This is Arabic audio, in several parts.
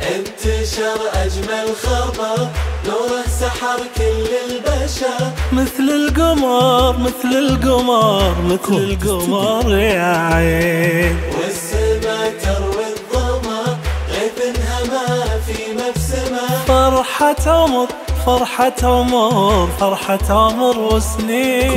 انتشر أجمل خبر نوره سحر كل البشر. مثل القمر مثل القمر مثل القمر يا عين. والسما تروي الظمأ غيث هما في مبسمة. فرحة عمر فرحة عمر فرحة عمر وسنين.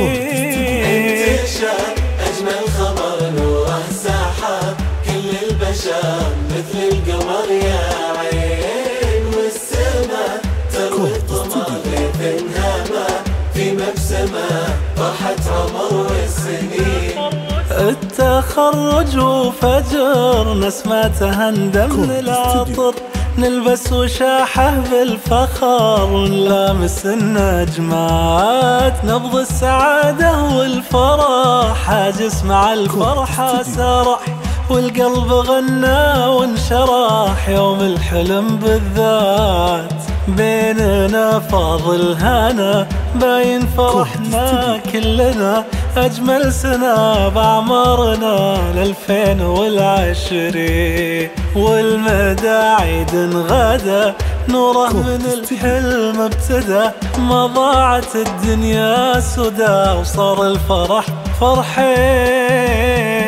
فرحة عمر والسنين التخرج وفجر نسمته هندم من العطر نلبس وشاحة بالفخر. ونلامس النجمات نبض السعادة والفرح. حاجس مع الفرحة سرح والقلب غنى وانشرح يوم الحلم بالذات. بيننا فاضل هنا باين فرحنا كلنا. أجمل سنة بعمرنا لالفين والعشرين. والمدى عيد غدا نوره من الحلم ابتدى. ما ضاعت الدنيا سدى وصار الفرح فرحين.